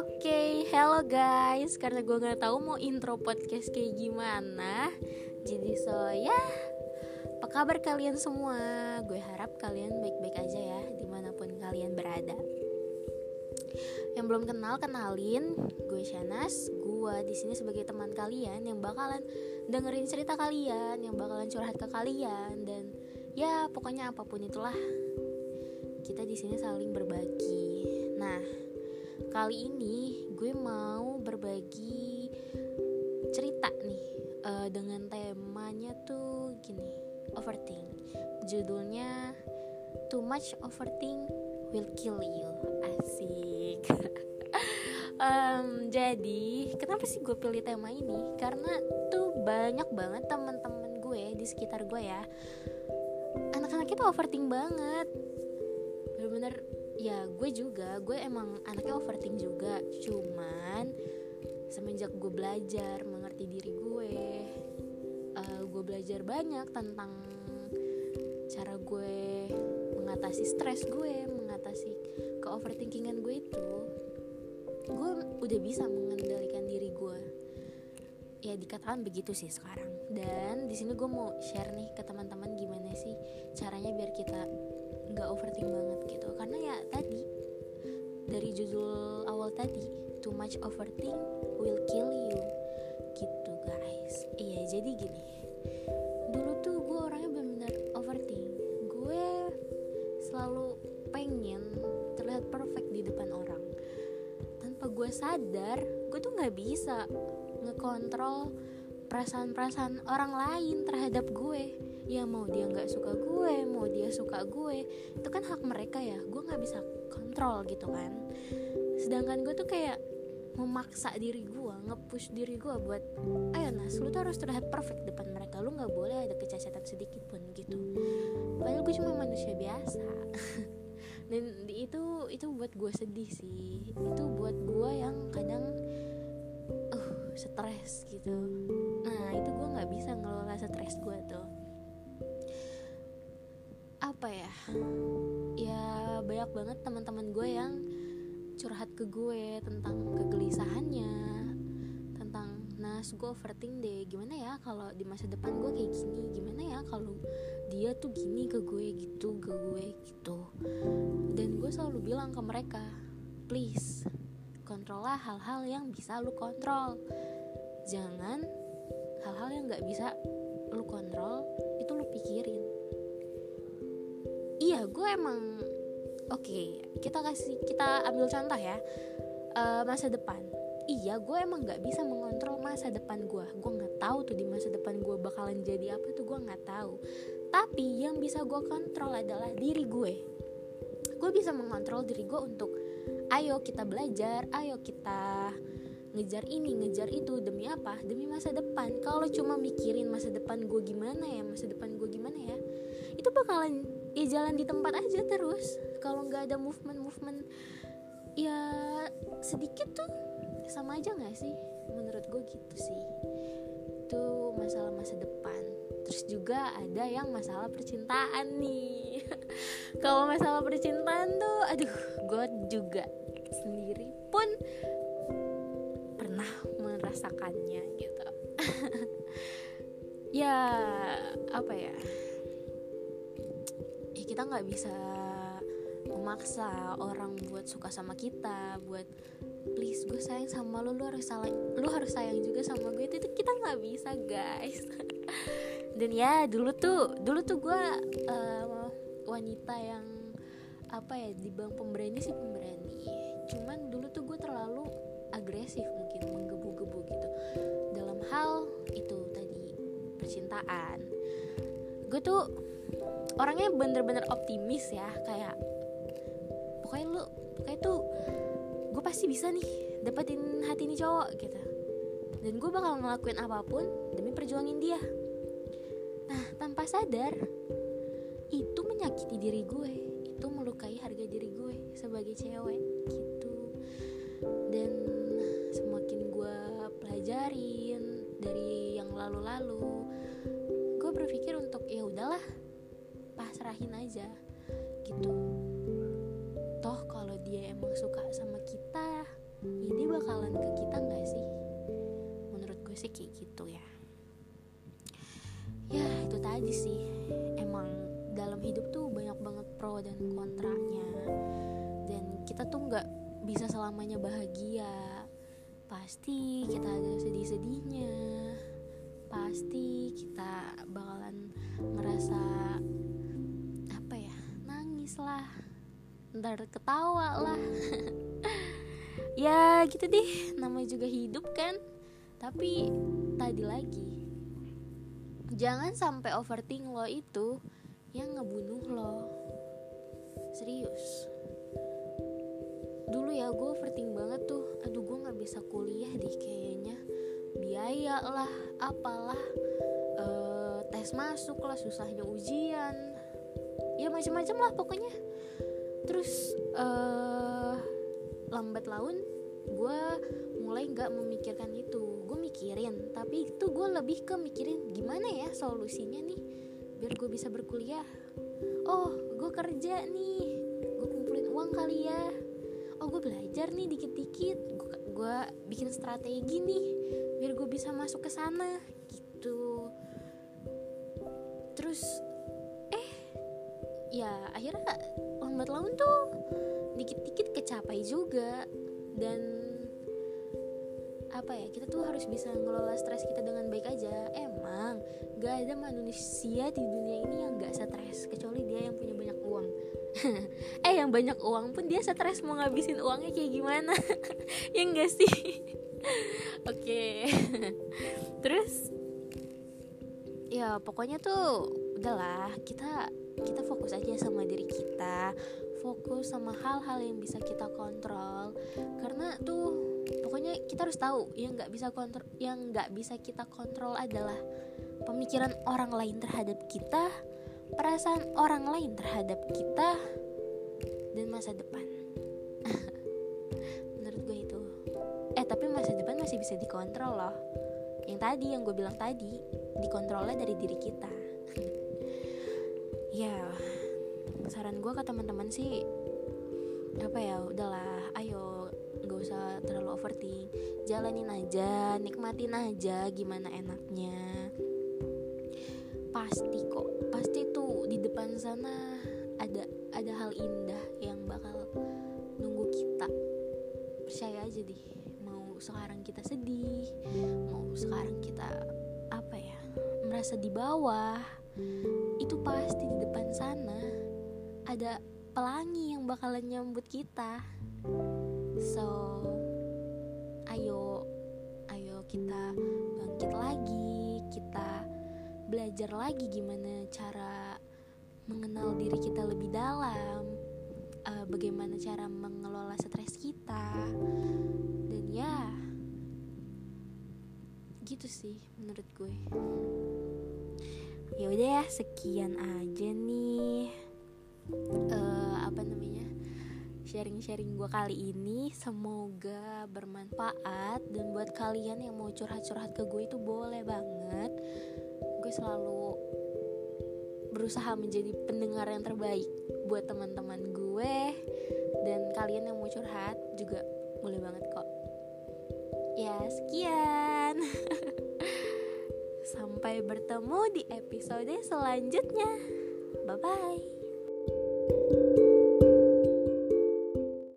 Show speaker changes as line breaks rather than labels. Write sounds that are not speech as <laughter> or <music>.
Oke, okay, hello guys. Karena gue nggak tahu mau intro podcast kayak gimana, jadi so ya, apa kabar kalian semua? Gue harap kalian baik-baik aja ya, di mana pun kalian berada. Yang belum kenal kenalin, gue Shanas. Gue di sini sebagai teman kalian yang bakalan dengerin cerita kalian, yang bakalan curhat ke kalian dan ya pokoknya apa pun itulah kita di sini saling berbagi. Nah, kali ini gue mau berbagi cerita nih uh, dengan temanya tuh gini, overthink. Judulnya Too much overthink will kill you. Asik. <laughs> um, jadi, kenapa sih gue pilih tema ini? Karena tuh banyak banget teman-teman gue di sekitar gue ya. Anak-anaknya tuh overthink banget bener-bener ya gue juga. Gue emang anaknya overthink juga. Cuman semenjak gue belajar mengerti diri gue uh, gue belajar banyak tentang cara gue mengatasi stres gue mengatasi ke overthinkingan gue itu gue udah bisa mengendalikan diri gue. Ya dikatakan begitu sih sekarang. Dan di sini gue mau share nih ke teman-teman gimana sih caranya biar kita nggak overthink banget gitu. Karena ya tadi dari judul awal tadi too much overthink will kill you gitu guys. Iya jadi gini. Dulu tuh gue orangnya benar-benar overthink. Gue selalu pengen terlihat perfect di depan orang. Tanpa gue sadar gue tuh nggak bisa ngekontrol perasaan-perasaan orang lain terhadap gue. Ya mau dia nggak suka gue mau dia suka gue itu kan hak mereka ya. Gue nggak bisa kontrol gitu kan. Sedangkan gue tuh kayak memaksa diri gue ngepush diri gue buat ayo nas lu tuh harus terlihat perfect depan mereka. Lu nggak boleh ada kecacatan sedikit pun gitu. Padahal gue cuma manusia biasa. <laughs> Dan itu itu buat gue sedih sih. Itu buat gue yang kadang uh stres gitu nah itu gue nggak bisa ngelola stres gue tuh. Apa ya? Ya banyak banget teman-teman gue yang curhat ke gue tentang kegelisahannya tentang nas gue overthink deh. Gimana ya kalau di masa depan gue kayak gini? Gimana ya kalau dia tuh gini ke gue gitu ke gue gitu? Dan gue selalu bilang ke mereka please kontrollah hal-hal yang bisa lu kontrol. Jangan hal-hal yang nggak bisa lu kontrol itu lu pikirin. Iya gue emang oke okay, kita kasih kita ambil contoh ya uh, masa depan. Iya gue emang nggak bisa mengontrol masa depan gue gue nggak tahu tuh di masa depan gue bakalan jadi apa tuh gue nggak tahu. Tapi yang bisa gue kontrol adalah diri gue. Gue bisa mengontrol diri gue untuk ayo kita belajar ayo kita ngejar ini ngejar itu demi apa? Demi masa depan. Kalau cuma mikirin masa depan gue gimana ya masa depan gue gimana ya itu bakalan ya jalan di tempat aja terus. Kalau nggak ada movement movement ya sedikit tuh sama aja nggak sih? Menurut gue gitu sih. Itu masalah masa depan. Terus juga ada yang masalah percintaan nih. <laughs> Kalau masalah percintaan tuh aduh gue juga sendiri pun merasakannya gitu. <laughs> Ya apa ya? Kita nggak bisa memaksa orang buat suka sama kita buat please gue sayang sama lo lu harus sayang lu harus sayang juga sama gue. Itu, itu kita nggak bisa guys. <laughs> Dan ya dulu tuh dulu tuh gue uh, wanita yang apa ya di bang pemberani sih pemberani. Cuman dulu tuh gue terlalu agresif mungkin menggebu-gebu gitu hal itu tadi percintaan. Gue tuh orangnya bener-bener optimis ya kayak pokoknya lu pokoknya tuh gue pasti bisa nih dapetin hati ini cowok gitu. Dan gue bakal ngelakuin apa pun demi perjuangin dia. Nah tanpa sadar itu menyakiti diri gue itu melukai harga diri gue sebagai cewek pasrahin aja. Gitu. Toh kalau dia emang suka sama kita ya bakalan ke kita nggak sih? Menurut gue sih kayak gitu ya. Ya itu tadi sih. Emang dalam hidup tuh banyak banget pro dan kontranya. Dan kita tuh nggak bisa selamanya bahagia. Pasti kita ada sedih-sedihnya. Pasti kita bakalan ngerasa nangis lah. Ntar ketawa lah. <laughs> Ya gitu deh. Namanya juga hidup kan? Tapi tadi lagi jangan sampai overthink lo itu yang ngebunuh lo. Serius. Dulu ya gue overthink banget tuh. Aduh gue nggak bisa kuliah deh kayaknya. Biaya lah apalah. E, tes masuk lah susahnya ujian ya macam-macam lah pokoknya. Terus uh, lambat laun gue mulai nggak memikirkan itu. Gue mikirin tapi itu gue lebih ke mikirin gimana ya solusinya nih biar gue bisa berkuliah. Oh gue kerja nih gue kumpulin uang kali ya. Oh gue belajar nih dikit-dikit. Gue bikin strategi nih biar gue bisa masuk ke sana gitu. Terus ya akhirnya lambat laun tuh dikit-dikit kecapai juga. Dan apa ya kita tuh harus bisa ngelola stres kita dengan baik aja. Emang gak ada manusia di dunia ini yang gak stres kecuali dia yang punya banyak uang. <laughs> Eh yang banyak uang pun dia stres mau ngabisin uangnya kayak gimana. <laughs> Ya enggak sih? <laughs> Oke. Terus? Ya pokoknya tuh udahlah kita kita fokus aja sama diri kita fokus sama hal-hal yang bisa kita kontrol. Karena tuh pokoknya kita harus tahu yang nggak bisa kontrol yang nggak bisa kita kontrol adalah pemikiran orang lain terhadap kita perasaan orang lain terhadap kita dan masa depan. <laughs> Menurut gue itu. Eh tapi masa depan masih bisa dikontrol loh. Yang tadi yang gue bilang tadi dikontrolnya dari diri kita <laughs> ya saran gue ke teman-teman sih apa ya udahlah ayo gak usah terlalu overthink. Jalanin aja nikmatin aja gimana enaknya. Pasti kok pasti tuh di depan sana ada ada hal indah yang bakal nunggu kita. Percaya aja deh mau sekarang kita sedih mau sekarang kita apa ya merasa di bawah itu pasti di depan sana ada pelangi yang bakalan nyambut kita. So ayo ayo kita bangkit lagi kita belajar lagi gimana cara mengenal diri kita lebih dalam uh, bagaimana cara mengelola stres kita. Dan ya gitu sih menurut gue ya udah ya sekian aja nih uh, apa namanya sharing-sharing gue kali ini. Semoga bermanfaat dan buat kalian yang mau curhat-curhat ke gue itu boleh banget. Gue selalu berusaha menjadi pendengar yang terbaik buat teman-teman gue dan kalian yang mau curhat juga boleh banget kok. Ya sekian <laughs> sampai bertemu di episode selanjutnya. Bye bye